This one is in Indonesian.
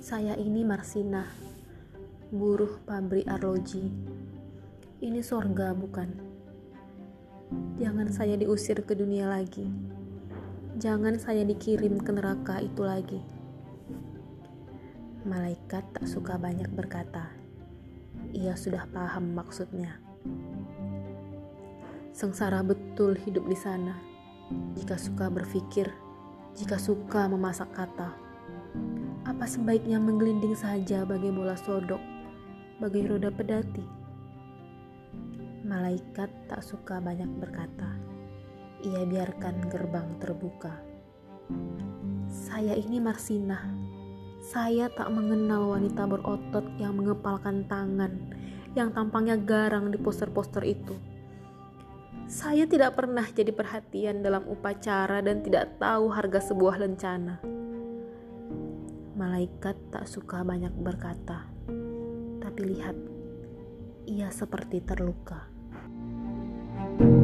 Saya ini Marsina, buruh pabrik arloji. Ini sorga bukan? Jangan saya diusir ke dunia lagi. Jangan saya dikirim ke neraka itu lagi. Malaikat tak suka banyak berkata. Ia sudah paham maksudnya. Sengsara betul hidup di sana. Jika suka berpikir, jika suka memasak kata apa sebaiknya menggelinding saja bagai bola sodok, bagai roda pedati? Malaikat tak suka banyak berkata. Ia biarkan gerbang terbuka. Saya ini Marsina. Saya tak mengenal wanita berotot yang mengepalkan tangan, yang tampangnya garang di poster-poster itu. Saya tidak pernah jadi perhatian dalam upacara dan tidak tahu harga sebuah lencana Malaikat tak suka banyak berkata, tapi lihat, ia seperti terluka. thank you